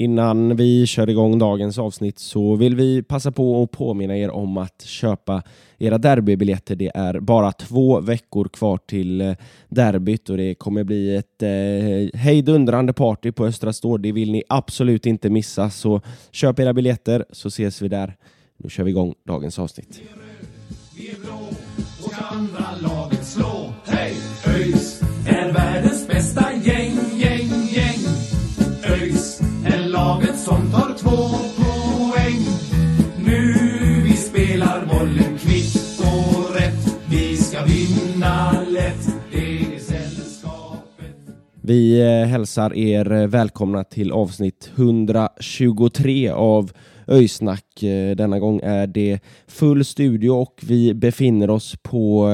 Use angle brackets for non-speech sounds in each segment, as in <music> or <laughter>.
Innan vi kör igång dagens avsnitt så vill vi passa på att påminna er om att köpa era derbybiljetter. Det är bara två veckor kvar till eh, derbyt och det kommer bli ett eh, hejdundrande party på Östra Stå. Det vill ni absolut inte missa, så köp era biljetter så ses vi där. Nu kör vi igång dagens avsnitt. Vi är blå och andra lag. Två poäng. Nu vi spelar bollen kvitt och rätt. Vi ska vinna lätt. Det är sällskapet. Vi eh, hälsar er eh, välkomna till avsnitt 123 av Öysnack. Eh, denna gång är det full studio och vi befinner oss på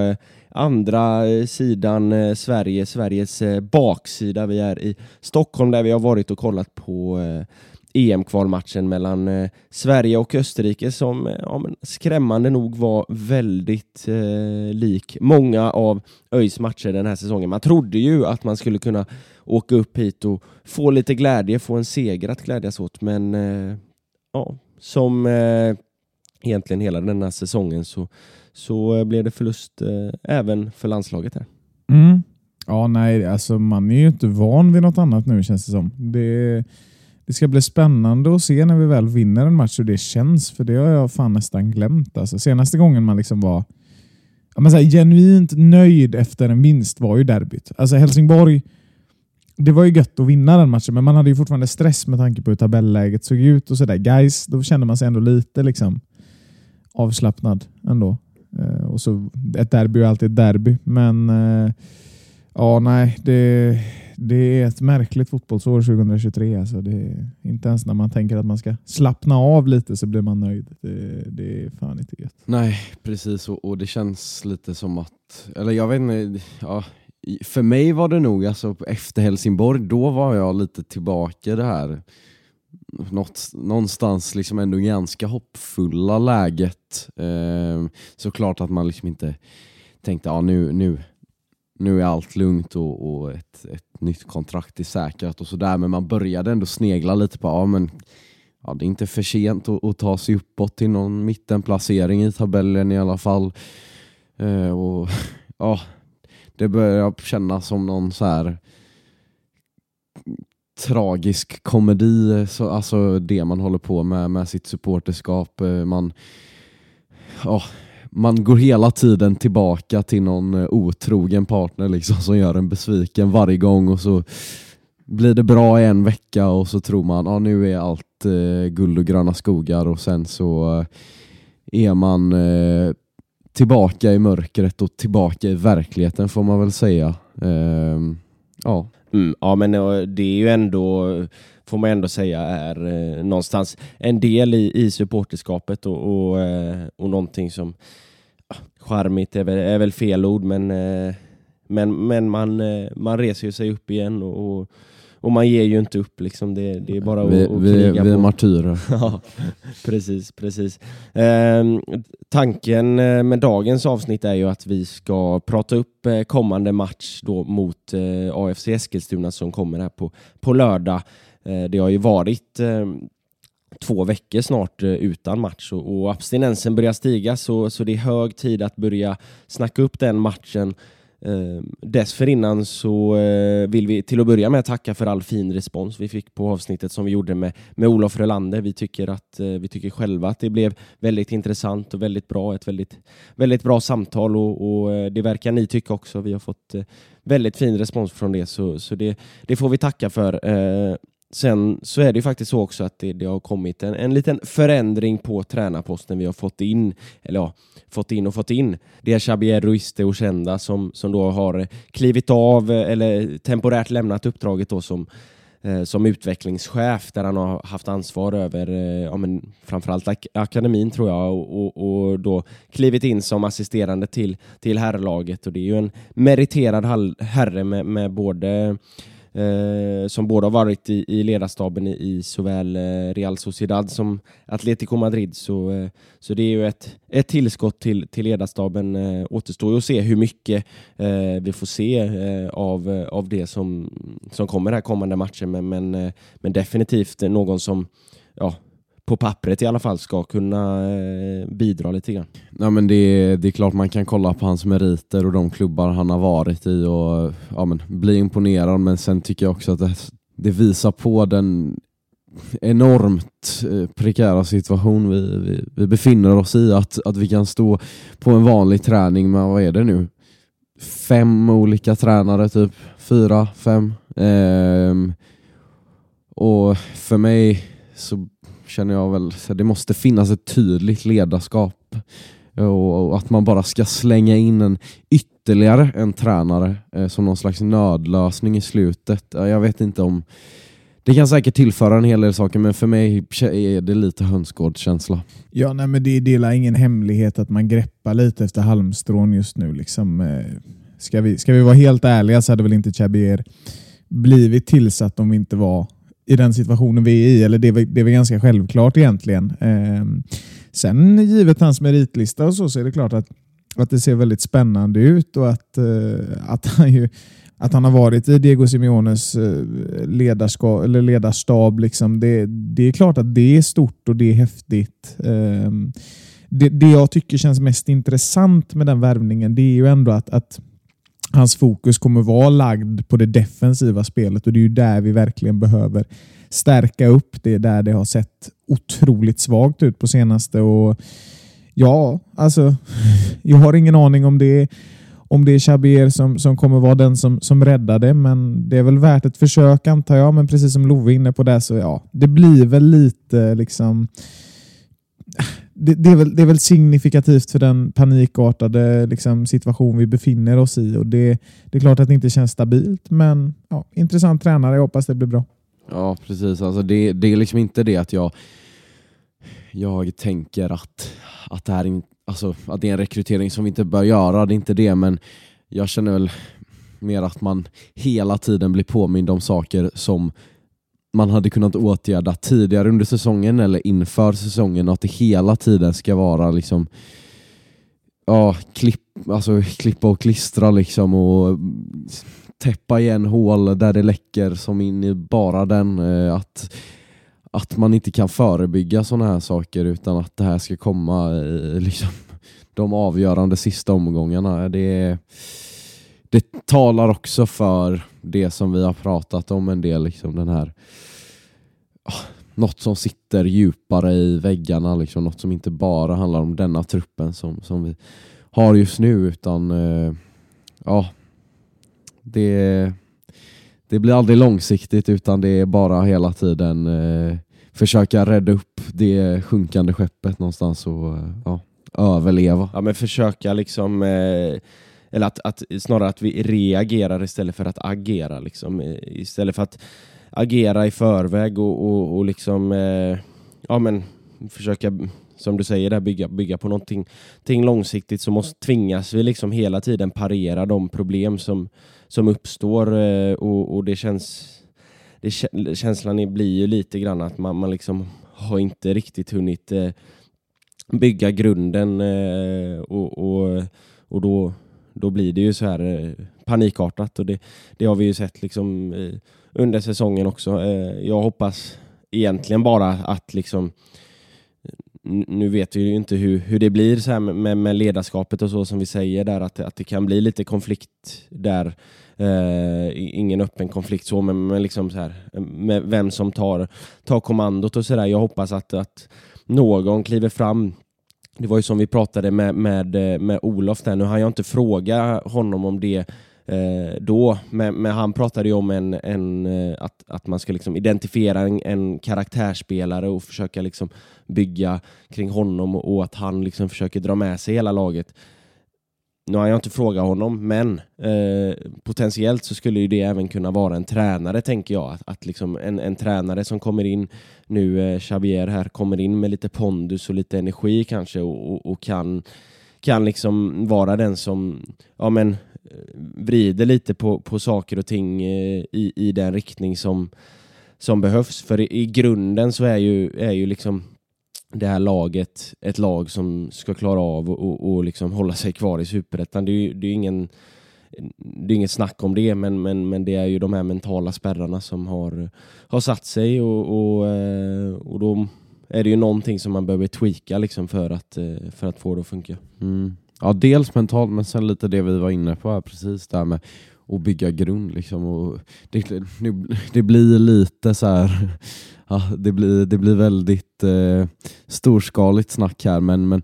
andra sidan Sverige, Sveriges baksida. Vi är i Stockholm där vi har varit och kollat på EM-kvalmatchen mellan eh, Sverige och Österrike som eh, ja, men skrämmande nog var väldigt eh, lik många av ÖIS matcher den här säsongen. Man trodde ju att man skulle kunna åka upp hit och få lite glädje, få en seger att glädjas åt, men eh, ja, som eh, egentligen hela den här säsongen så, så eh, blev det förlust eh, även för landslaget här. Mm. Ja, nej, alltså man är ju inte van vid något annat nu känns det som. Det, det ska bli spännande att se när vi väl vinner en match hur det känns, för det har jag fan nästan glömt. Alltså, senaste gången man liksom var ja, men så här, genuint nöjd efter en vinst var ju derbyt. Alltså Helsingborg, det var ju gött att vinna den matchen, men man hade ju fortfarande stress med tanke på hur tabelläget såg ut och sådär. Guys, då kände man sig ändå lite liksom avslappnad ändå. Eh, och så ett derby är alltid ett derby, men eh, ja, nej, det, det är ett märkligt fotbollsår 2023. Alltså det är, inte ens när man tänker att man ska slappna av lite så blir man nöjd. Det, det är fan inte gött. Nej, precis. Och, och det känns lite som att, eller jag vet inte, ja, för mig var det nog, alltså efter Helsingborg, då var jag lite tillbaka i det här, något, någonstans liksom ändå ganska hoppfulla läget. Eh, såklart att man liksom inte tänkte, ja nu, nu, nu är allt lugnt och, och ett, ett nytt kontrakt är säkrat och sådär, men man började ändå snegla lite på, ja men ja, det är inte för sent att, att ta sig uppåt till någon mittenplacering i tabellen i alla fall. Eh, och <laughs> ja, Det börjar kännas som någon så här tragisk komedi, så, alltså det man håller på med med sitt supporterskap. Eh, Man, ja, man går hela tiden tillbaka till någon eh, otrogen partner liksom, som gör en besviken varje gång och så blir det bra i en vecka och så tror man att nu är allt eh, guld och gröna skogar och sen så eh, är man eh, tillbaka i mörkret och tillbaka i verkligheten får man väl säga. Ehm, ja. Mm, ja, men det är ju ändå, får man ändå säga, är eh, någonstans en del i, i supporterskapet och, och, eh, och någonting som ja, charmigt är väl, är väl fel ord, men, eh, men, men man, eh, man reser ju sig upp igen och, och, och man ger ju inte upp. Liksom. Det, det är bara att, vi, att vi, kriga vi är martyrer. <laughs> Ja, precis, precis. Ehm, tanken eh, med dagens avsnitt är ju att vi ska prata upp eh, kommande match då mot AFC Eskilstuna som kommer här på, på lördag. Eh, det har ju varit eh, två veckor snart eh, utan match och, och abstinensen börjar stiga så, så det är hög tid att börja snacka upp den matchen. Eh, dessförinnan så eh, vill vi till att börja med tacka för all fin respons vi fick på avsnittet som vi gjorde med, med Olof Rölander. Vi tycker, att, eh, vi tycker själva att det blev väldigt intressant och väldigt bra. Ett väldigt, väldigt bra samtal och, och det verkar ni tycka också. Vi har fått väldigt fin respons från det så, så det, det får vi tacka för. Sen så är det ju faktiskt så också att det, det har kommit en, en liten förändring på tränarposten. Vi har fått in, eller ja, fått in och fått in. Det är Xabier Ruiz de Ochenda som, som då har klivit av eh, eller temporärt lämnat uppdraget då som eh, som utvecklingschef där han har haft ansvar över eh, ja, men framförallt ak akademin tror jag och, och, och, då klivit in som assisterande till, till herrlaget och det är ju en meriterad herre med, med både eh, som båda har varit i, i ledarstaben i, i såväl eh, Real Sociedad som Atletico Madrid. Så, eh, så det är ju ett, ett tillskott till, till ledarstaben. Eh, återstår ju att se hur mycket eh, vi får se eh, av, eh, av det som, som kommer här kommande matcher. Men, men, eh, men definitivt någon som ja, på pappret i alla fall ska kunna eh, bidra lite grann. Ja, men det, det är klart man kan kolla på hans meriter och de klubbar han har varit i och ja, men, bli imponerad men sen tycker jag också att det, det visar på den enormt eh, prekära situation vi, vi, vi, befinner oss i. Att, att vi kan stå på en vanlig träning med, vad är det nu? Fem olika tränare, typ fyra, fem. Ehm, och för mig så känner jag väl. Så det måste finnas ett tydligt ledarskap och att man bara ska slänga in en ytterligare en tränare eh, som någon slags nödlösning i slutet. Jag vet inte om det kan säkert tillföra en hel del saker, men för mig är det lite hönsgårdskänsla. Ja, nej, men det är ingen hemlighet att man greppar lite efter halmstrån just nu. Liksom, eh, ska, vi, ska vi vara helt ärliga så hade väl inte Chabier blivit tillsatt om vi inte var i den situationen vi är i. Eller det, är, det är väl ganska självklart egentligen. Eh, sen givet hans meritlista och så, så är det klart att, att det ser väldigt spännande ut och att, eh, att, han, ju, att han har varit i Diego Simeones eh, ledarskap, eller ledarstab. Liksom. Det, det är klart att det är stort och det är häftigt. Eh, det, det jag tycker känns mest intressant med den värvningen det är ju ändå att, att hans fokus kommer vara lagd på det defensiva spelet och det är ju där vi verkligen behöver stärka upp. Det där det har sett otroligt svagt ut på senaste och ja, alltså <laughs> jag har ingen aning om det om det är Chabier som, som kommer vara den som, som räddar det, men det är väl värt ett försök antar jag. Men precis som Love är inne på det så ja, det blir väl lite liksom det, det, är väl, det är väl signifikativt för den panikartade liksom, situation vi befinner oss i. Och det, det är klart att det inte känns stabilt, men ja, intressant tränare. Jag hoppas det blir bra. Ja, precis. Alltså det, det är liksom inte det att jag, jag tänker att, att, det här är, alltså, att det är en rekrytering som vi inte bör göra. Det är inte det, men jag känner väl mer att man hela tiden blir påmind om saker som man hade kunnat åtgärda tidigare under säsongen eller inför säsongen och att det hela tiden ska vara liksom ja, klipp, alltså, klippa och klistra liksom och täppa igen hål där det läcker som in i bara den. Eh, att, att man inte kan förebygga sådana här saker utan att det här ska komma i liksom, de avgörande sista omgångarna. Det, det talar också för det som vi har pratat om en del, liksom den här oh, något som sitter djupare i väggarna, liksom, något som inte bara handlar om denna truppen som, som vi har just nu utan eh, ja, det, det blir aldrig långsiktigt utan det är bara hela tiden eh, försöka rädda upp det sjunkande skeppet någonstans och eh, ja, överleva. Ja men försöka liksom eh eller att, att, snarare att vi reagerar istället för att agera. Liksom. Istället för att agera i förväg och, och, och liksom, eh, ja, men, försöka som du säger, där, bygga, bygga på någonting ting långsiktigt så måste, tvingas vi liksom hela tiden parera de problem som, som uppstår eh, och, och det känns det, känslan blir ju lite grann att man, man liksom har inte riktigt hunnit eh, bygga grunden eh, och, och, och då, då blir det ju så här eh, panikartat och det, det har vi ju sett liksom eh, under säsongen också. Eh, jag hoppas egentligen bara att liksom eh, nu vet vi ju inte hur, hur det blir så här med, med ledarskapet och så som vi säger där att, att det kan bli lite konflikt där. Eh, ingen öppen konflikt så men, men liksom så här eh, med vem som tar, tar kommandot och sådär. Jag hoppas att, att någon kliver fram det var ju som vi pratade med, med, eh, med Olof där, nu har jag inte frågat honom om det eh, då, men, men, han pratade ju om en, en, eh, att, att man ska liksom identifiera en, en karaktärsspelare och försöka liksom bygga kring honom och, och att han liksom försöker dra med sig hela laget nu har jag inte frågat honom, men eh, potentiellt så skulle ju det även kunna vara en tränare, tänker jag. Att, att liksom en, en tränare som kommer in, nu eh, Xavier här, kommer in med lite pondus och lite energi kanske och, och, och kan, kan liksom vara den som ja, men, eh, vrider lite på, på saker och ting eh, i, i den riktning som, som behövs. För i, i grunden så är ju, är ju liksom det här laget ett lag som ska klara av och, och liksom hålla sig kvar i superettan. Det är ju det är ingen det är inget snack om det, men, men, men det är ju de här mentala spärrarna som har, har satt sig och, och, eh, och då är det ju någonting som man behöver tweaka liksom för, att, eh, för att få det att funka. Mm. Ja, dels mentalt men sen lite det vi var inne på här precis där med att bygga grund. Liksom. Och det, det blir lite så här ja, det, blir, det blir väldigt eh, storskaligt snack här men, men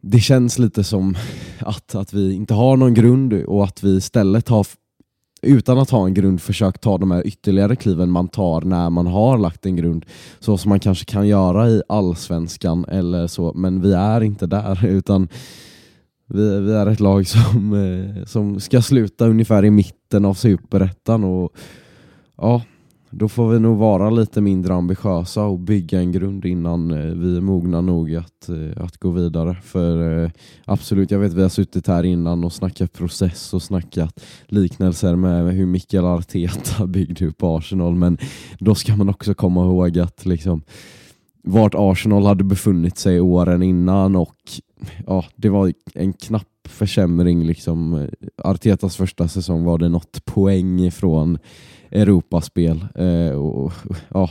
det känns lite som att, att vi inte har någon grund och att vi istället har utan att ha en grund försökt ta de här ytterligare kliven man tar när man har lagt en grund. Så som man kanske kan göra i allsvenskan eller så, men vi är inte där <laughs> utan vi, vi är ett lag som, eh, som ska sluta ungefär i mitten av superettan och ja, då får vi nog vara lite mindre ambitiösa och bygga en grund innan eh, vi är mogna nog att, eh, att gå vidare. För eh, absolut, jag vet vi har suttit här innan och snackat process och snackat liknelser med hur Mikael Arteta <laughs> byggde upp Arsenal, men då ska man också komma ihåg att liksom vart Arsenal hade befunnit sig åren innan och ja, det var en knapp försämring. Liksom. Artetas första säsong var det något poäng ifrån Europaspel. Eh, och, ja,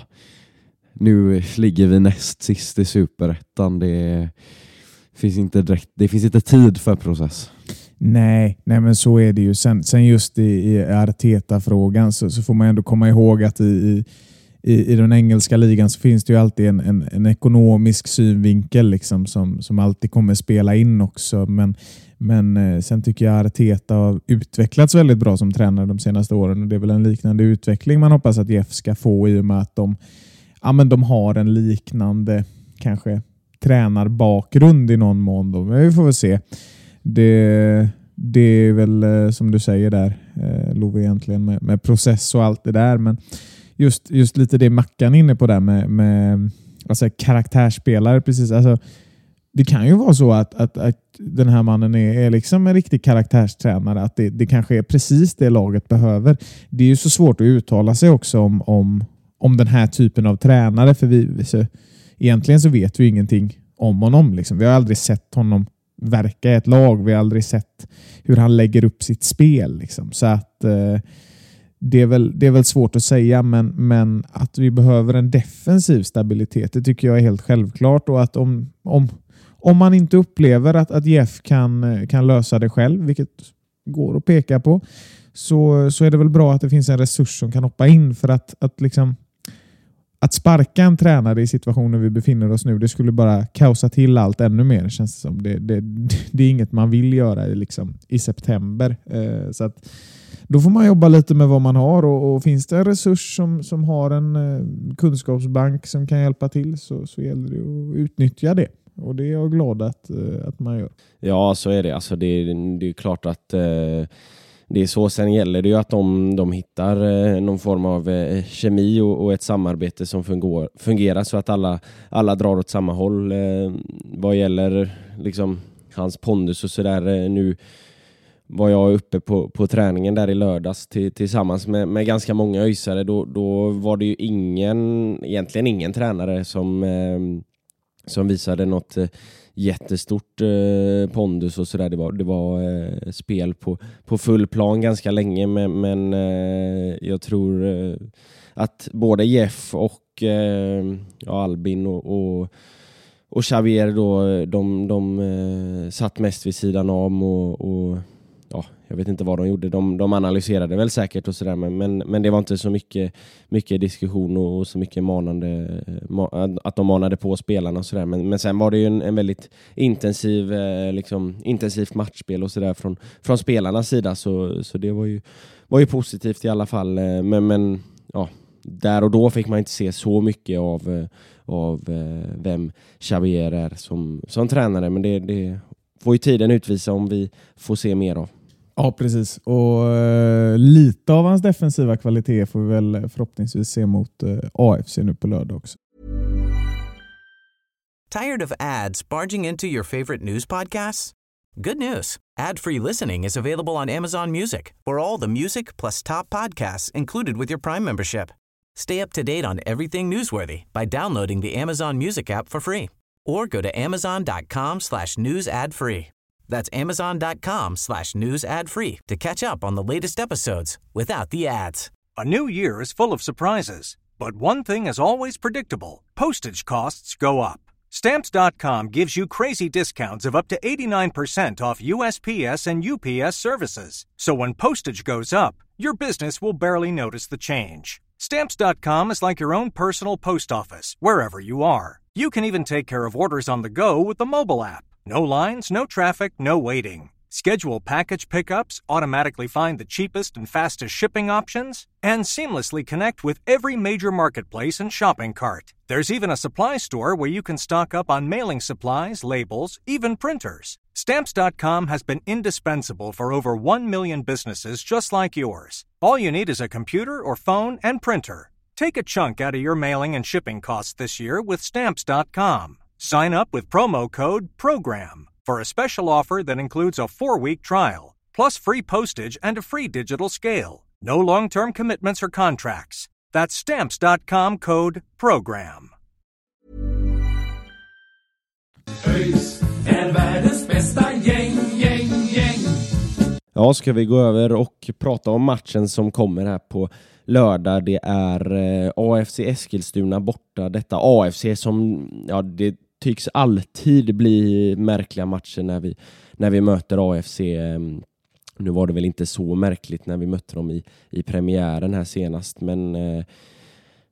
nu ligger vi näst sist i superettan. Det finns inte, direkt, det finns inte tid för process. Nej, nej men så är det ju. Sen, sen just i, i Arteta-frågan så, så, får man ändå komma ihåg att i, i, i den engelska ligan så finns det ju alltid en, en, en ekonomisk synvinkel liksom som, som alltid kommer spela in också. Men men eh, sen tycker jag Arteta har utvecklats väldigt bra som tränare de senaste åren och det är väl en liknande utveckling man hoppas att Jeff ska få i och med att de, ja, men de har en liknande kanske tränarbakgrund i någon mån. Då. Men vi får väl se. Det, det är väl eh, som du säger där, eh, Love, egentligen med, med, process och allt det där. Men just, just lite det Mackan är inne på där med, med alltså karaktärsspelare. Precis. Alltså, det kan ju vara så att, att, att den här mannen är, är liksom en riktig karaktärstränare. Att det, det kanske är precis det laget behöver. Det är ju så svårt att uttala sig också om, om, om den här typen av tränare. För vi, så, egentligen så vet vi ingenting om honom. Liksom. Vi har aldrig sett honom verka i ett lag. Vi har aldrig sett hur han lägger upp sitt spel. Liksom. Så att eh, det är, väl, det är väl svårt att säga, men, men att vi behöver en defensiv stabilitet, det tycker jag är helt självklart. Och att om, om om man inte upplever att, att Jeff kan, kan lösa det själv, vilket går att peka på, så, så är det väl bra att det finns en resurs som kan hoppa in för att, att liksom att sparka en tränare i situationen vi befinner oss nu, det skulle bara kaosa till allt ännu mer. känns det som. Det, det, det är inget man vill göra i, liksom, i september. Eh, så att, då får man jobba lite med vad man har och, och finns det en resurs som, som har en eh, kunskapsbank som kan hjälpa till så, så gäller det att utnyttja det. Och det är jag glad att, eh, att man gör. Ja, så är det. Alltså det, det är klart att eh, det är så. Sen gäller det ju att de, de hittar eh, någon form av eh, kemi och, och, ett samarbete som fungår, fungerar så att alla, alla drar åt samma håll. Eh, vad gäller liksom, hans pondus och sådär eh, nu var jag uppe på, på träningen där i lördags till, tillsammans med, med ganska många öjsare. Då, då var det ju ingen, egentligen ingen tränare som eh, som visade något eh, jättestort eh, pondus och sådär. Det var, det var eh, spel på, på full plan ganska länge men, men eh, jag tror eh, att både Jeff och eh, ja, Albin och, och, och Xavier då, de, de eh, satt mest vid sidan om och, och ja, jag vet inte vad de gjorde. De, de analyserade väl säkert och sådär men, men, men det var inte så mycket, mycket diskussion och, och så mycket manande, ma, att de manade på spelarna och sådär. Men, men sen var det ju en, en väldigt intensiv, eh, liksom, intensivt matchspel och sådär från, från spelarnas sida så, så det var ju, var ju positivt i alla fall. Eh, men, men ja, där och då fick man inte se så mycket av, eh, av eh, vem Xavier är som, som tränare men det, det får ju tiden utvisa om vi får se mer av. Ja, precis. Och eh, lite av hans defensiva kvalitet får vi väl förhoppningsvis se mot eh, AFC nu på lördag också. Tired of ads barging into your favorite news podcasts? Good news. Ad-free listening is available on Amazon Music for all the music plus top podcasts included with your Prime membership. Stay up to date on everything newsworthy by downloading the Amazon Music app for free or go to amazon.com slash news ad free. That's amazon.com slash news ad free to catch up on the latest episodes without the ads. A new year is full of surprises, but one thing is always predictable postage costs go up. Stamps.com gives you crazy discounts of up to 89% off USPS and UPS services. So when postage goes up, your business will barely notice the change. Stamps.com is like your own personal post office, wherever you are. You can even take care of orders on the go with the mobile app. No lines, no traffic, no waiting. Schedule package pickups, automatically find the cheapest and fastest shipping options, and seamlessly connect with every major marketplace and shopping cart. There's even a supply store where you can stock up on mailing supplies, labels, even printers. Stamps.com has been indispensable for over 1 million businesses just like yours. All you need is a computer or phone and printer. Take a chunk out of your mailing and shipping costs this year with Stamps.com. Sign up with promo code PROGRAM for a special offer that includes a four week trial, plus free postage and a free digital scale. No long term commitments or contracts. That's Stamps.com code PROGRAM. Ja, ska vi gå över och prata om matchen som kommer här på lördag. Det är eh, AFC Eskilstuna borta. Detta AFC som, ja, det tycks alltid bli märkliga matcher när vi, när vi möter AFC. Ehm, nu var det väl inte så märkligt när vi mötte dem i, i premiären här senast, men eh,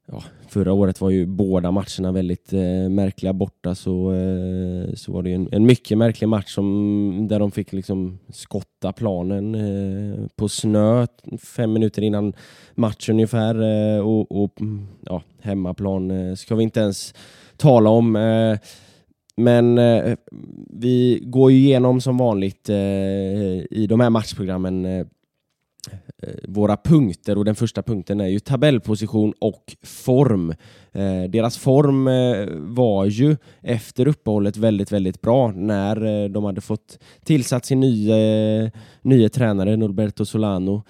ja, förra året var ju båda matcherna väldigt eh, märkliga borta så, eh, så var det en, en mycket märklig match som, där de fick liksom skotta planen eh, på snö fem minuter innan match ungefär eh, och, och ja, hemmaplan eh, ska vi inte ens tala om. Eh, men eh, vi går ju igenom som vanligt eh, i de här matchprogrammen eh, Eh, våra punkter och den första punkten är ju tabellposition och form. Eh, deras form eh, var ju efter uppehållet väldigt, väldigt bra när de hade fått tillsatt sin nya, nya tränare Norberto Solano.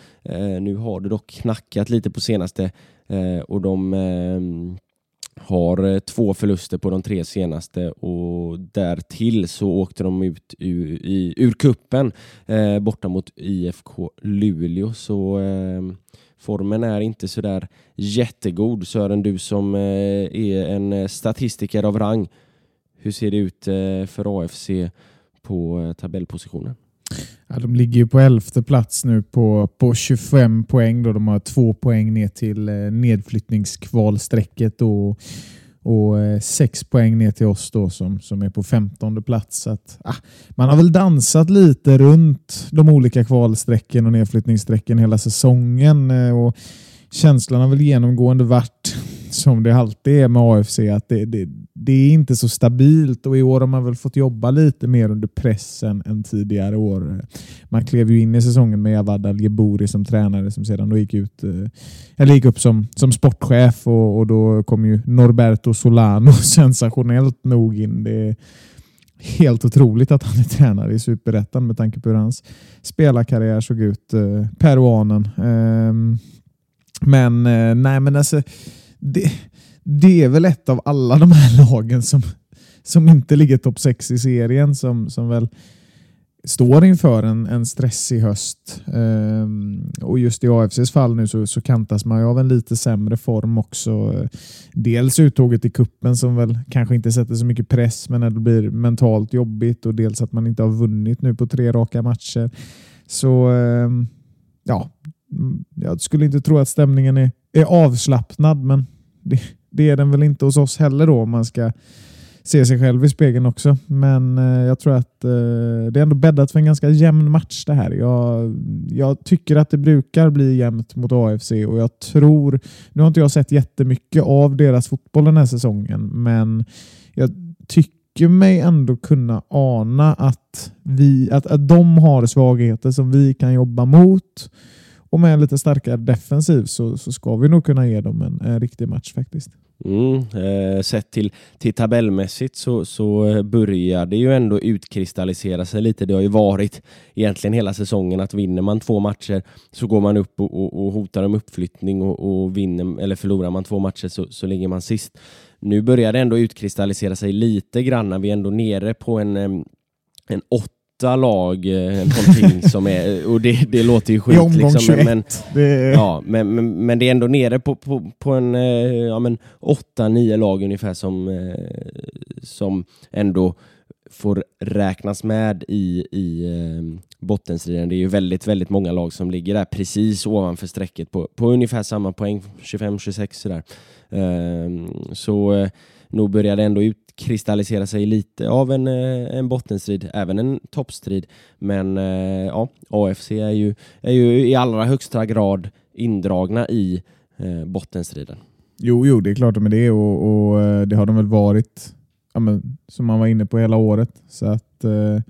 Nu har det dock knackat lite på senaste och de har eh, två förluster på de tre senaste och därtill så åkte de ut ur, i, ur kuppen eh, borta mot IFK Luleå. Så eh, formen är inte sådär jättegod. Sören, du som eh, är en eh, statistiker av rang. Hur ser det ut eh, för AFC på eh, tabellpositionen? Ja, de ligger ju på elfte plats nu på, på 25 poäng. Då. De har två poäng ner till eh, nedflyttningskvalstrecket och, och eh, sex poäng ner till oss då, som, som är på femtonde plats. Så att, ah, man har väl dansat lite runt de olika kvalstrecken och nedflyttningsstrecken hela säsongen. Eh, och känslan har väl genomgående varit <laughs> som det alltid är med AFC, att det, det, det är inte så stabilt och i år har man väl fått jobba lite mer under pressen än tidigare år. Man klev ju in i säsongen med Javad al som tränare som sedan då gick, ut, eh, eller gick upp som, som sportchef och, och då kom ju Norberto Solano <laughs> sensationellt nog in. Det är helt otroligt att han är tränare i Superettan med tanke på hur hans spelarkarriär såg ut. eh, Peruanen. Ehm, men eh, nej, men alltså det, det är väl ett av alla de här <laughs> lagen som, som inte ligger topp 6 i serien som, som väl står inför en, en stressig höst. Ehm, och just i AFCs fall nu så, så kantas man ju av en lite sämre form också. Dels uttåget i kuppen som väl kanske inte sätter så mycket press men det blir mentalt jobbigt och dels att man inte har vunnit nu på tre raka matcher. Så ehm, ja, mm, jag skulle inte tro att stämningen är, är avslappnad men det, det är den väl inte hos oss heller då om man ska se sig själv i spegeln också. Men eh, jag tror att eh, det är ändå bäddat för en ganska jämn match det här. Jag, jag tycker att det brukar bli jämnt mot AFC och jag tror, nu har inte jag sett jättemycket av deras fotboll den här säsongen, men jag tycker mig ändå kunna ana att, vi, att, att de har svagheter som vi kan jobba mot. Och med en lite starkare defensiv så, så ska vi nog kunna ge dem en, en riktig match faktiskt. Mm, eh, sett till, till tabellmässigt så, så börjar det ju ändå utkristallisera sig lite. Det har ju varit egentligen hela säsongen att vinner man två matcher så går man upp och, och, och hotar om uppflyttning och, och vinner, eller förlorar man två matcher så, så ligger man sist. Nu börjar det ändå utkristallisera sig lite grann. Vi är ändå nere på en, en åtta lag, eh, någonting <laughs> som är, och det, det låter ju skit. I omgång liksom, 21. men, det Ja, men, men, men det är ändå nere på, på, på en eh, ja, men åtta, nio lag ungefär som, eh, som ändå får räknas med i, i eh, bottenstriden. Det är ju väldigt, väldigt många lag som ligger där precis ovanför strecket på, på ungefär samma poäng, 25-26 sådär. Eh, så eh, nog börjar det ändå utkristallisera sig lite av en, eh, en bottenstrid, även en toppstrid. Men eh, ja, AFC är ju, är ju i allra högsta grad indragna i eh, bottenstriden. Jo, jo, det är klart med det och, och eh, det har de väl varit ja, men, som man var inne på hela året. Så att eh,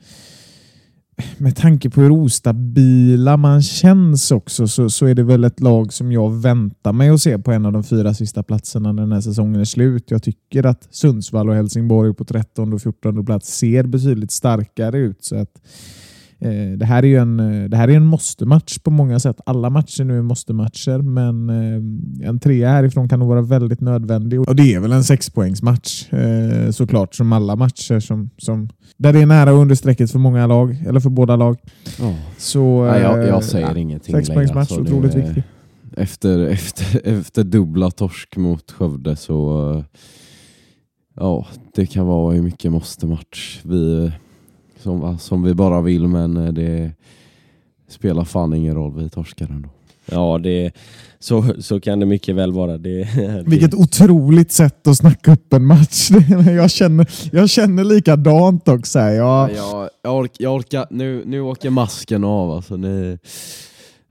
med tanke på hur ostabila man känns också så, så är det väl ett lag som jag väntar mig att se på en av de fyra sista platserna när den här säsongen är slut. Jag tycker att Sundsvall och Helsingborg på 13 och 14 plats ser betydligt starkare ut. Så att Eh, det här är ju en, eh, det här är en måste-match på många sätt. Alla matcher nu är måste-matcher, men eh, en trea härifrån kan nog vara väldigt nödvändig. Och det är väl en sexpoängsmatch såklart, som alla matcher som, som där det är nära under strecket för många lag, eller för båda lag. Ja. Så, Nej, jag, jag säger ja, ingenting Sexpoängsmatch, längre. otroligt viktig. Efter, efter, efter dubbla torsk mot Skövde så eh, ja, det kan vara hur mycket måste-match vi, som, som vi bara vill men eh, det spelar fan ingen roll, vi torskar ändå. Ja, det, så, så kan det mycket väl vara. Det, det, Vilket otroligt sätt att snacka upp en match. <laughs> jag, känner, jag känner likadant också. Jag, Jag, jag, ork, jag orkar, nu, nu åker masken av alltså. Ni,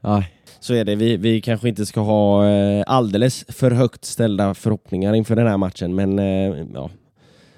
nej. Så är det. Vi, vi kanske inte ska ha eh, alldeles för högt ställda förhoppningar inför den här matchen, men eh, ja,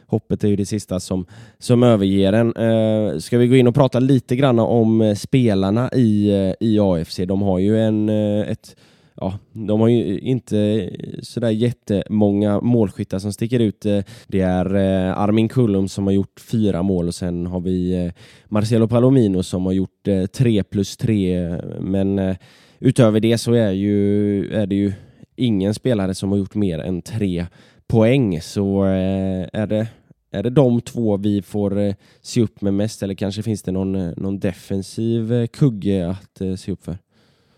hoppet är ju det sista som, som överger en. Eh, ska vi gå in och prata lite grann om eh, spelarna i, eh, i AFC? De har ju en, eh, ett Ja, de har ju inte sådär jättemånga målskyttar som sticker ut. Det är Armin Kullum som har gjort fyra mål och sen har vi Marcelo Palomino som har gjort tre plus tre. Men utöver det så är, ju, är det ju ingen spelare som har gjort mer än tre poäng. Så eh, är det, är det de två vi får eh, se upp med mest eller kanske finns det någon, eh, någon defensiv kugge att se upp för?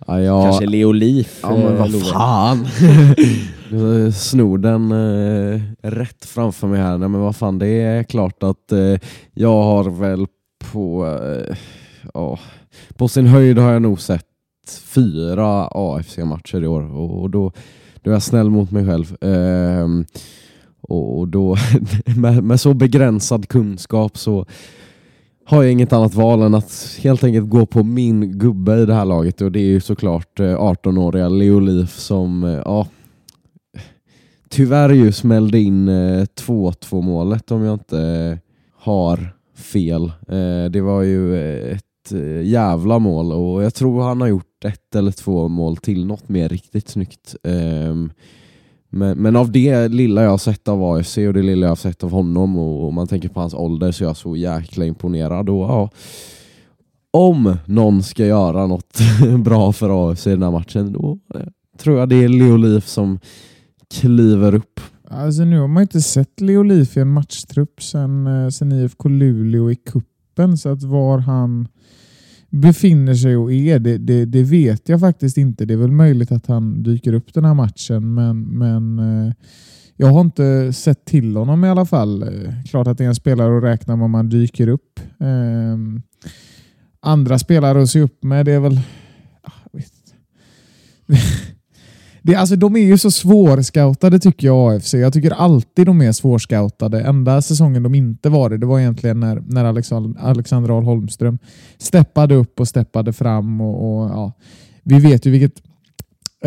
Ja, jag, Kanske Leo Leaf? Ja men vad fan! <laughs> Snor den eh, rätt framför mig här. Nej men vad fan, det är klart att eh, jag har väl på, eh, ja, på sin höjd har jag nog sett fyra AFC-matcher i år och, och då, då är jag snäll mot mig själv. Eh, och och då, <laughs> med, med så begränsad kunskap så har jag inget annat val än att helt enkelt gå på min gubbe i det här laget och det är ju såklart eh, 18-åriga Leo Leaf som eh, ja, tyvärr ju smällde in eh, 2-2 målet om jag inte har fel. Det var ju ett jävla mål och jag tror han har gjort ett eller två mål till, något mer riktigt snyggt. Um, men, men av det lilla jag har sett av AFC och det lilla jag har sett av honom och, och man tänker på hans ålder så är jag så jäkla imponerad. Och, ja, om någon ska göra något <laughs> bra för AFC i den här matchen då tror jag det är Leo Leif som kliver upp. Alltså nu har man inte sett Leo Leif i en matchtrupp sen, eh, sen IFK Luleå i kuppen så att var han befinner sig och är, det, det, det vet jag faktiskt inte. Det är väl möjligt att han dyker upp den här matchen, men, men eh, jag har inte sett till honom i alla fall. Eh, klart att det är en spelare att räkna med om han dyker upp. Ehm, andra spelare att se upp med, det är väl... Ah, jag vet. Det, alltså, de är ju så svårscoutade tycker jag AFC. Jag tycker alltid de är svårscoutade. Enda säsongen de inte var det, det var egentligen när, när Alexander, Alexander Ahl Holmström steppade upp och steppade fram. Och, och, ja. Vi vet ju vilket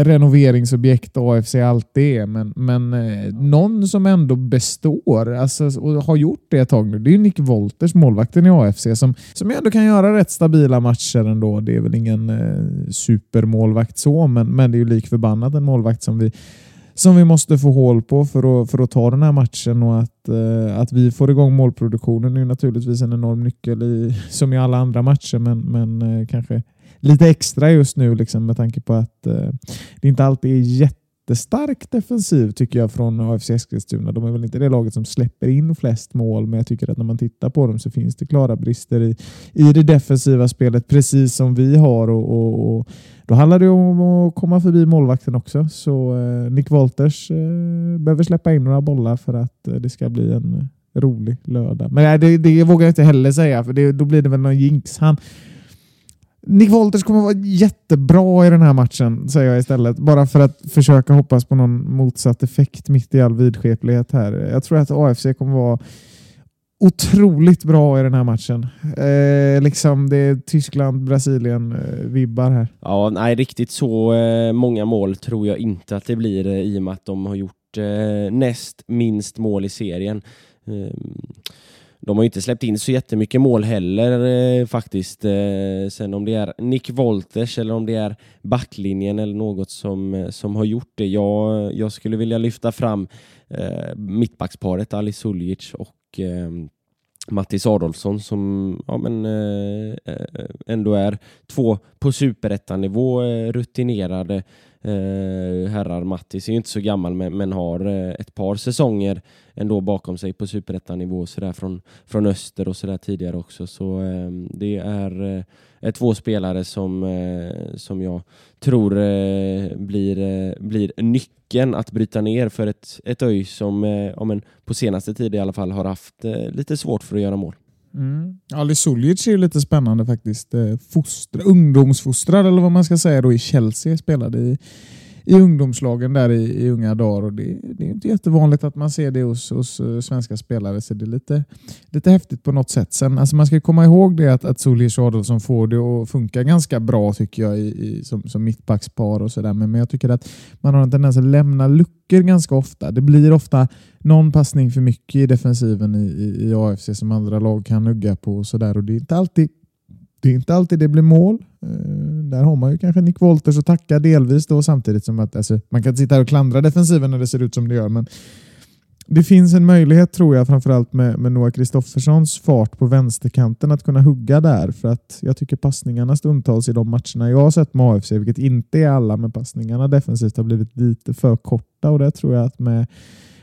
renoveringsobjekt AFC alltid är, men, men eh, någon som ändå består alltså, och har gjort det ett tag nu, det är Nick Wolters, målvakten i AFC, som, som ändå kan göra rätt stabila matcher ändå. Det är väl ingen eh, supermålvakt så, men, men det är ju lik förbannat en målvakt som vi som vi måste få hål på för att, för att ta den här matchen och att, eh, att vi får igång målproduktionen är naturligtvis en enorm nyckel i, som i alla andra matcher men, men eh, kanske lite extra just nu liksom, med tanke på att eh, det inte alltid är jättestark defensiv tycker jag från AFC Eskilstuna. De är väl inte det laget som släpper in flest mål, men jag tycker att när man tittar på dem så finns det klara brister i, i det defensiva spelet, precis som vi har. och, och, och då handlar det om att komma förbi målvakten också. Så eh, Nick Wolters eh, behöver släppa in några bollar för att eh, det ska bli en rolig lördag. Men nej, det, det vågar jag inte heller säga, för det, då blir det väl någon jinx. Han, Nick Wolters kommer vara jättebra i den här matchen, säger jag istället. Bara för att försöka hoppas på någon motsatt effekt mitt i all vidskeplighet här. Jag tror att AFC kommer vara otroligt bra i den här matchen. Eh, liksom det är Tyskland-Brasilien-vibbar eh, här. Ja, nej, riktigt så eh, många mål tror jag inte att det blir eh, i och med att de har gjort eh, näst minst mål i serien. Ehm, de har inte släppt in så jättemycket mål heller eh, faktiskt. Eh, sen om det är Nick Wolters eller om det är backlinjen eller något som, eh, som har gjort det. Jag, jag skulle vilja lyfta fram eh, mittbacksparet Ali Suljic och eh, Mattis Adolfsson som ja, men, eh, eh ändå är två på superettanivå eh, rutinerade eh, herrar. Mattis är ju inte så gammal men, men har eh, ett par säsonger ändå bakom sig på superettanivå sådär från, från öster och sådär tidigare också. Så eh, det är eh, två spelare som, eh, som jag tror eh, blir, eh, blir nyckeln att bryta ner för ett, ett ÖIS som eh, ja, men på senaste tid i alla fall har haft eh, lite svårt för att göra mål. Mm. Ali Suljic är lite spännande faktiskt. Eh, fostra, ungdomsfostrad eller vad man ska säga då i Chelsea. Spelade i, i ungdomslagen där i, i unga dagar. Och det, det, är inte jättevanligt att man ser det hos, hos eh, svenska spelare så det är lite, lite häftigt på något sätt. Sen, alltså man ska komma ihåg det att, att Solis och Adolfsson får det att funka ganska bra tycker jag i, i som, som mittbackspar och sådär. Men, men jag tycker att man har en tendens att lämna luckor ganska ofta. Det blir ofta någon passning för mycket i defensiven i, i, i AFC som andra lag kan nugga på och sådär. Och det är inte alltid det är inte alltid det blir mål. Eh, där har man ju kanske Nick Wolters att tacka delvis då samtidigt som att alltså, man kan sitta här och klandra defensiven när det ser ut som det gör. Men det finns en möjlighet tror jag framförallt med, med Noah Kristofferssons fart på vänsterkanten att kunna hugga där. För att jag tycker passningarna stundtals i de matcherna jag har sett med AFC, vilket inte är alla, men passningarna defensivt har blivit lite för korta och det tror jag att med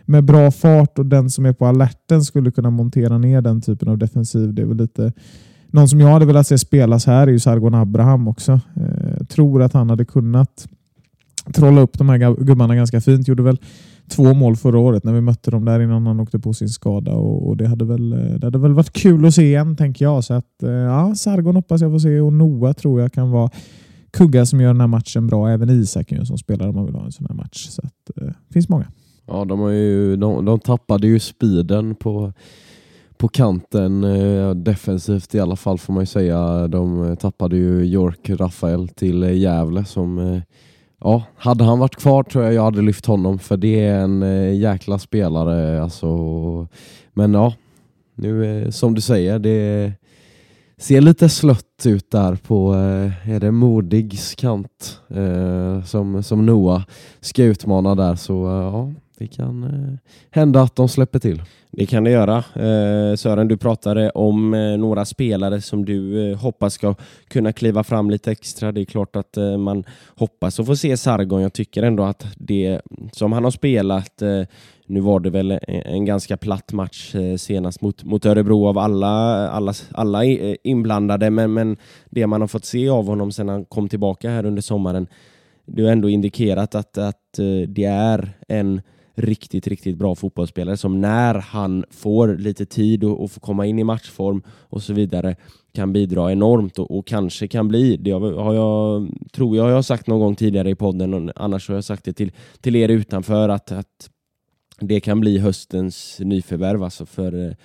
med bra fart och den som är på alerten skulle kunna montera ner den typen av defensiv. Det är väl lite någon som jag hade velat se spelas här är ju Sargon Abraham också. Eh, tror att han hade kunnat trolla upp de här gubbarna ganska fint. Gjorde väl två mål förra året när vi mötte dem där innan han åkte på sin skada och, och det, hade väl, eh, det hade väl varit kul att se igen tänker jag. Så att, eh, ja, Sargon hoppas jag får se och Noah tror jag kan vara kugga som gör den här matchen bra. Även Isak som spelar om man vill ha en sån här match. Så att, det finns många. Ja, de, har ju, de, de tappade ju speeden på, på kanten eh, defensivt i alla fall får man ju säga. De eh, tappade ju York Rafael till eh, Gävle som Ja, hade han varit kvar tror jag jag hade lyft honom för det är en eh, jäkla spelare. Alltså, men ja, nu eh, som du säger, det ser lite slött ut där på eh, är det Modigs kant eh, som, som Noah ska utmana där. Så ja, det kan eh, hända att de släpper till. Det kan det göra. Eh, Sören, du pratade om eh, några spelare som du eh, hoppas ska kunna kliva fram lite extra. Det är klart att eh, man hoppas att få se Sargon. Jag tycker ändå att det som han har spelat eh, nu var det väl en ganska platt match eh, senast mot, mot Örebro av alla, alla, alla eh, inblandade, men, men det man har fått se av honom sedan han kom tillbaka här under sommaren, det har ändå indikerat att, att eh, det är en riktigt, riktigt bra fotbollsspelare som när han får lite tid och, och får komma in i matchform och så vidare kan bidra enormt och, och, kanske kan bli, det har jag, tror jag har jag sagt någon gång tidigare i podden, och annars har jag sagt det till, till er utanför, att, att det kan bli höstens nyförvärv alltså för,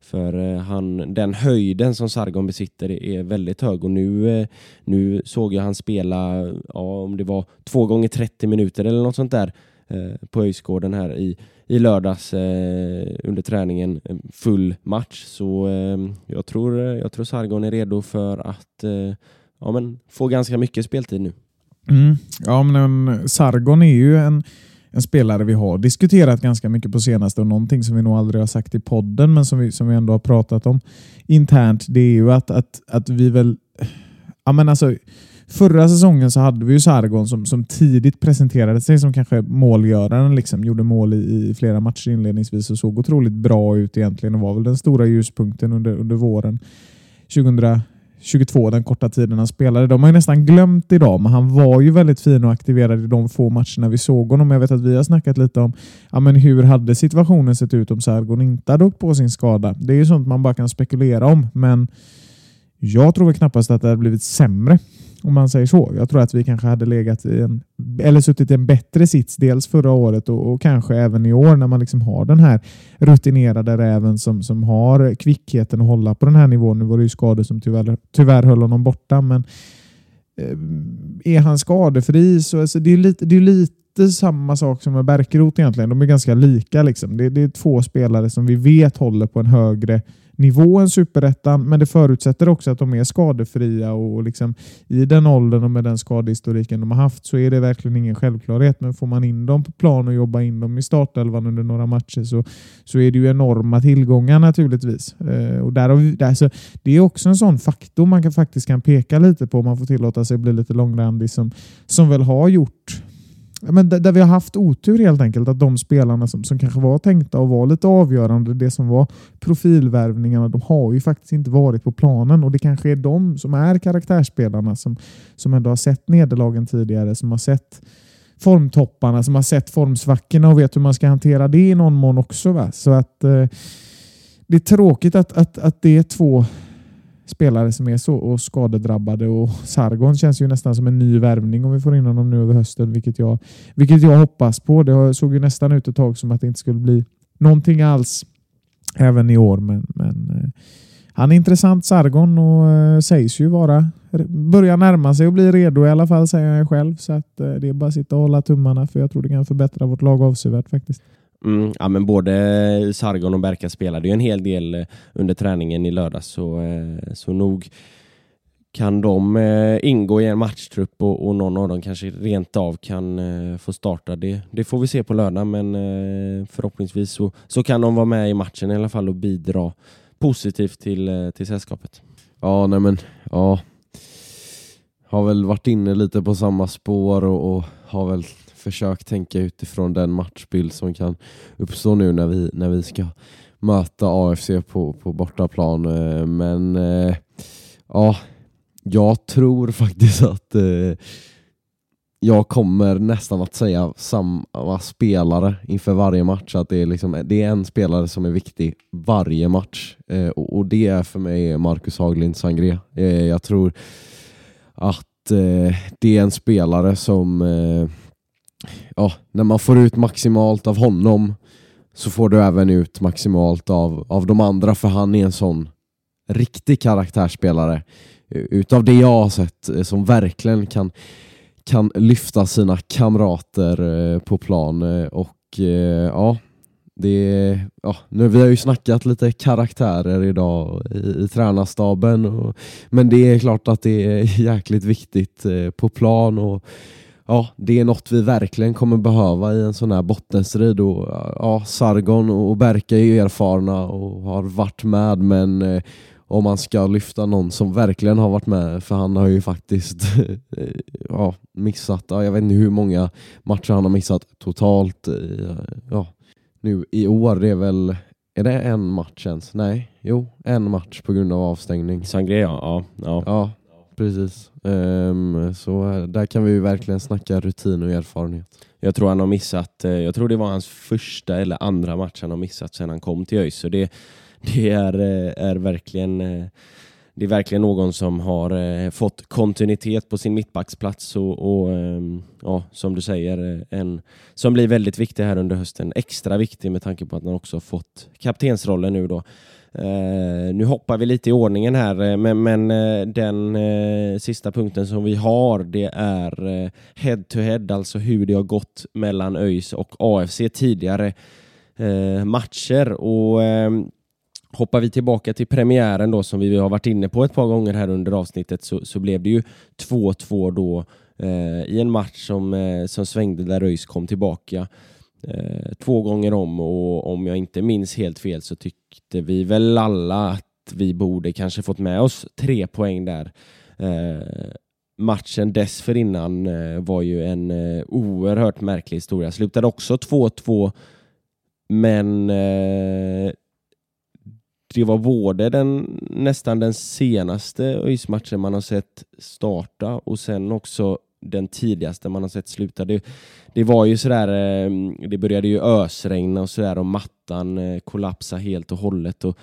För eh, han, den höjden som Sargon besitter är väldigt hög och nu, eh, nu såg jag han spela, ja, om det var två gånger 30 minuter eller något sånt där Eh, på Öjsgården här i, i lördags eh, under träningen. Full match. Så eh, jag, tror, jag tror Sargon är redo för att ja, men, få ganska mycket speltid nu. Mm. Ja, men Sargon är ju en en spelare vi har diskuterat ganska mycket på senaste och någonting som vi nog aldrig har sagt i podden men som vi, som vi ändå har pratat om internt det är ju att, att, att vi väl... Ja, men alltså, förra säsongen så hade vi ju Sargon som, som tidigt presenterade sig som kanske målgöraren. Liksom, gjorde mål i, i flera matcher inledningsvis och såg otroligt bra ut egentligen och var väl den stora ljuspunkten under, under våren 2022, den korta tiden han spelade. De har ju nästan glömt idag, men han var ju väldigt fin och aktiverad i de få matcherna vi såg honom. Jag vet att vi har snackat lite om ja, men hur hade situationen sett ut om Sargon inte hade åkt på sin skada. Det är ju sånt man bara kan spekulera om, men jag tror knappast att det hade blivit sämre om man säger så. Jag tror att vi kanske hade legat i en, eller suttit i en bättre sits dels förra året och, och kanske även i år när man liksom har den här rutinerade räven som, som har kvickheten att hålla på den här nivån. Nu var det ju skador som tyvärr, tyvärr höll honom borta, men eh, är han skadefri så alltså, det är lite, det är lite samma sak som med Bärkeroth egentligen. De är ganska lika. Liksom. Det, det är två spelare som vi vet håller på en högre nivå än superettan, men det förutsätter också att de är skadefria och liksom i den åldern och med den skadehistoriken de har haft så är det verkligen ingen självklarhet. Men får man in dem på plan och jobba in dem i startelvan under några matcher så, så är det ju enorma tillgångar naturligtvis. Eh, och där, vi, där så, det är också en sån faktor man kan, faktiskt kan peka lite på om man får tillåta sig att bli lite långrandig som, som väl har gjort men där, vi har haft otur helt enkelt. Att de spelarna som, som kanske var tänkta att vara lite avgörande, det som var profilvärvningarna, de har ju faktiskt inte varit på planen. Och det kanske är de som är karaktärsspelarna som, som ändå har sett nederlagen tidigare, som har sett formtopparna, som har sett formsvackorna och vet hur man ska hantera det i någon mån också. Va? Så att eh, det är tråkigt att, att, att det är två spelare som är så och skadedrabbade och Sargon känns ju nästan som en ny värvning om vi får in honom nu över hösten, vilket jag, vilket jag hoppas på. Det såg ju nästan ut ett tag som att det inte skulle bli någonting alls även i år, men, men eh, han är intressant Sargon och eh, sägs ju vara börjar närma sig och bli redo i alla fall säger han själv. Så att eh, det är bara att sitta och hålla tummarna för jag tror det kan förbättra vårt lag avsevärt faktiskt. Mm, ja, men både Sargon och Berka spelade ju en hel del eh, under träningen i lördags så, eh, så nog kan de eh, ingå i en matchtrupp och, och någon av dem kanske rent av kan få starta. Det, det får vi se på lördag men förhoppningsvis så, så kan de vara med i matchen i alla fall och bidra positivt till, till sällskapet. Ja, nej men ja. Har väl varit inne lite på samma spår och, och har väl försökt tänka utifrån den matchbild som kan uppstå nu när vi, när vi ska möta AFC på, på bortaplan. Eh, men eh, ja, jag tror faktiskt att eh, jag kommer nästan att säga samma spelare inför varje match. Att det är, liksom, det är en spelare som är viktig varje match. Eh, och, och, det är för mig Marcus Haglind Sangré. Eh, jag tror att det är en spelare som ja, när man får ut maximalt av honom så får du även ut maximalt av, av de andra för han är en sån riktig karaktärsspelare. Utav det jag har sett eh, som verkligen kan, kan lyfta sina kamrater eh, på plan eh, och ja, det ja, nu, vi har ju snackat lite karaktärer idag i, i tränarstaben och, men det är klart att det är <laughs> jäkligt viktigt på plan och ja, det är något vi verkligen kommer behöva i en sån här bottenstrid. Och, ja, Sargon och Berka är ju erfarna och har varit med, men eh, om man ska lyfta någon som verkligen har varit med, för han har ju faktiskt <laughs> ja, missat, ja, jag vet inte hur många matcher han har missat totalt. Ja, nu i år, det är väl är det en match ens? Nej, jo, en match på grund av avstängning. Sangria, ja. ja. ja precis. Um, så där kan vi ju verkligen snacka rutin och erfarenhet. Jag tror han har missat, eh, jag tror det var hans första eller andra match han har missat sedan han kom till ÖIS. Så det, det är, eh, är verkligen eh, det är verkligen någon som har fått kontinuitet på sin mittbacksplats och, och ehm, ja, som du säger, en som blir väldigt viktig här under hösten. Extra viktig med tanke på att han också fått kaptensrollen nu då Uh, nu hoppar vi lite i ordningen här, eh, men, men uh, den uh, sista punkten som vi har det är head to head, alltså hur det har gått mellan ÖIS och AFC tidigare matcher. Och Hoppar vi tillbaka till premiären då som vi har varit inne på ett par gånger här under avsnittet så, så blev det ju 2-2 då i en match som, som svängde där ÖIS kom tillbaka eh, två gånger om och om jag inte minns helt fel så tyckte vi väl alla att vi borde kanske fått med oss tre poäng där. Eh, matchen dessförinnan eh, var ju en eh, oerhört märklig historia. Slutade också 2-2 men eh, det var både den, nästan den senaste ÖIS-matchen man har sett starta och sen också den tidigaste man har sett sluta. Det, det var ju sådär, eh, det började ju ösregna och sådär och mattan eh, kollapsade helt och hållet. Och,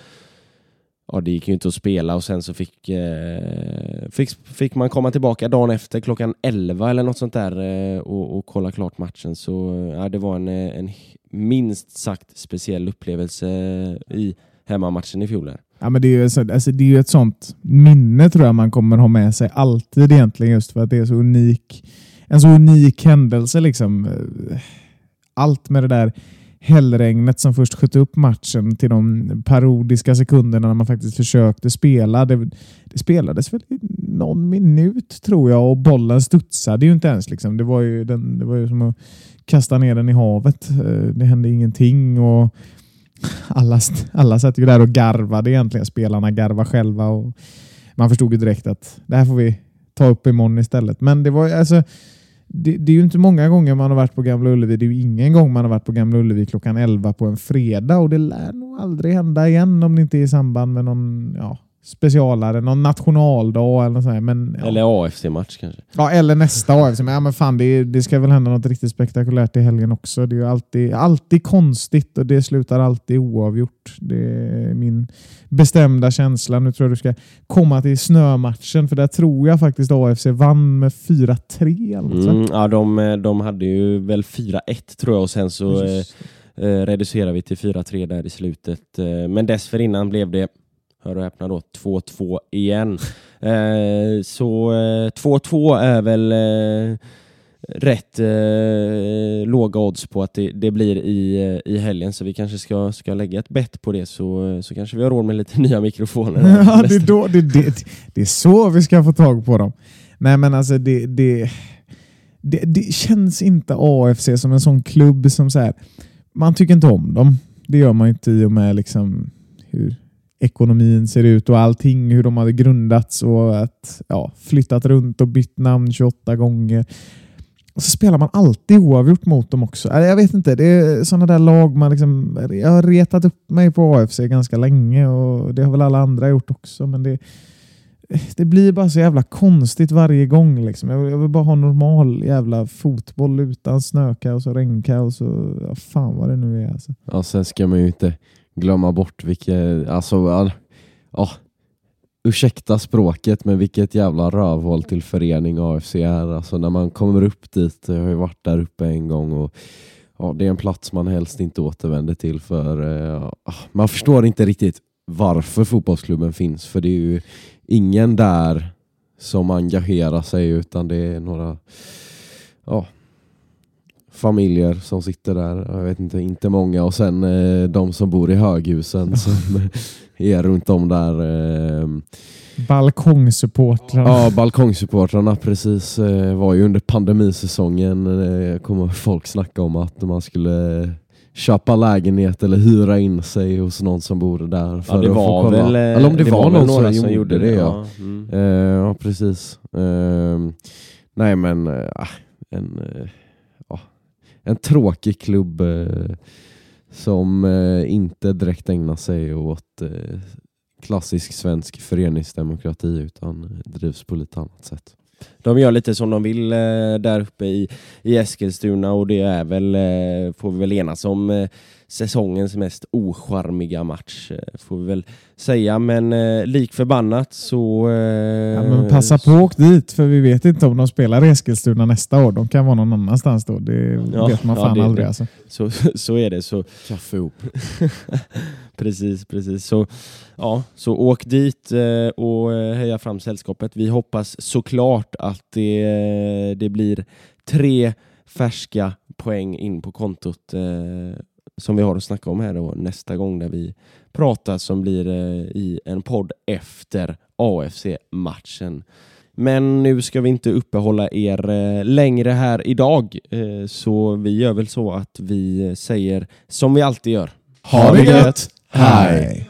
ja, det gick ju inte att spela och sen så fick, eh, fick, fick man komma tillbaka dagen efter klockan 11 eller något sånt där eh, och, och kolla klart matchen. Så eh, ja, det var en, en minst sagt speciell upplevelse i hemmamatchen i fjol. Ja, men det, är ju, så- alltså, det är ju ett sånt minne tror jag man kommer ha med sig alltid egentligen just för att det är så unik. En så unik händelse liksom. Allt med det där hällregnet som först sköt upp matchen till de parodiska sekunderna när man faktiskt försökte spela. Det, det spelades väl i någon minut tror jag och bollen studsade ju inte ens. Liksom. Det, var ju den, det var ju som att kasta ner den i havet. Eh, det hände ingenting. och alla, alla satt ju där och garvade egentligen. Spelarna garvade själva och man förstod ju direkt att det här får vi ta upp imorgon istället. Men det var alltså det, det är ju inte många gånger man har varit på Gamla Ullevi. Det är ju ingen gång man har varit på Gamla Ullevi klockan 11 på en fredag och det lär nog aldrig hända igen om det inte är i samband med någon ja, specialare, någon nationaldag eller något sånt. här. Men, ja. Eller AFC-match kanske. Ja, eller nästa AFC. Men, ja, men fan, det, det ska väl hända något riktigt spektakulärt i helgen också. Det är ju alltid, alltid konstigt och det slutar alltid oavgjort. Det är min bestämda känsla. Nu tror jag du ska komma till snömatchen, för där tror jag faktiskt AFC vann med 4-3. eller något sånt. Mm, ja, de, de hade ju väl 4-1 tror jag och sen så eh, eh, reducerade vi till 4-3 där i slutet. Eh, men dessförinnan blev det, hör och häpna då, 2-2 igen. <laughs> Eh, så eh, 2-2 är väl eh, rätt eh, låga odds på att det, det blir i, eh, i helgen så vi kanske ska, ska lägga ett bett på det så, så kanske vi har råd med lite <laughs> nya mikrofoner. Ja, det, är då, det, det, det är så vi ska få tag på dem. Nej, men alltså det, det, det, det känns inte AFC som en sån klubb som så här, man tycker inte om dem. Det gör man inte i och med liksom hur ekonomin ser ut och allting, hur de hade grundats och att, ja, flyttat runt och bytt namn 28 gånger. Och så spelar man alltid oavgjort mot dem också. Jag vet inte, det är sådana där lag man liksom... Jag har retat upp mig på AFC ganska länge och det har väl alla andra gjort också. Men det, det blir bara så jävla konstigt varje gång. Liksom. Jag, vill, jag vill bara ha normal jävla fotboll utan snökaos och regnkaos och ja, fan vad det nu är. Alltså. Ja, sen ska man ju inte glömma bort vilket, alltså, ja, ursäkta språket, men vilket jävla rövhål till förening AFC är. Alltså när man kommer upp dit, jag har ju varit där uppe en gång och ja, det är en plats man helst inte återvänder till för eh, ah, man förstår inte riktigt varför fotbollsklubben finns, för det är ju ingen där som engagerar sig utan det är några ja, familjer som sitter där. Jag vet inte, inte många. Och sen eh, de som bor i höghusen <laughs> som är runt om där. Eh, Balkongsupportrar. ja, balkongsupportrarna precis. Eh, var ju under pandemisäsongen. Eh, kommer folk snacka om att man skulle köpa lägenhet eller hyra in sig hos någon som bor där. För Ja, det att få var kolla. väl, eh, Eller om det, var, väl någon några som, gjorde det. Ja. mm. Eh, ja, precis. Eh, nej, men eh, ah, en, eh, ja, en tråkig klubb eh, som eh, inte direkt ägnar sig åt eh, klassisk svensk föreningsdemokrati utan eh, drivs på lite annat sätt. De gör lite som de vill eh, där uppe i, i Eskilstuna och det är väl, eh, får vi väl enas om, säsongens mest ocharmiga match, eh, får vi väl säga. Men eh, lik förbannat så... Eh, Ja, men passa på och åk dit, för vi vet inte om de spelar i Eskilstuna nästa år. De kan vara någon annanstans då. Det Ja, vet man ja, fan det- aldrig. det- Alltså. Så, <laughs> så är det. Så, Kaffe ihop. <laughs> precis, precis. Så, ja, så åk dit eh, och eh, heja fram sällskapet. Vi hoppas såklart att det, eh, det blir tre färska poäng in på kontot eh, som vi har att snacka om här då nästa gång där vi pratar som blir eh, i en podd efter AFC-matchen. Men nu ska vi inte uppehålla er eh, längre här idag, eh, så vi gör väl så att vi säger som vi alltid gör. Ha det gött! Hej!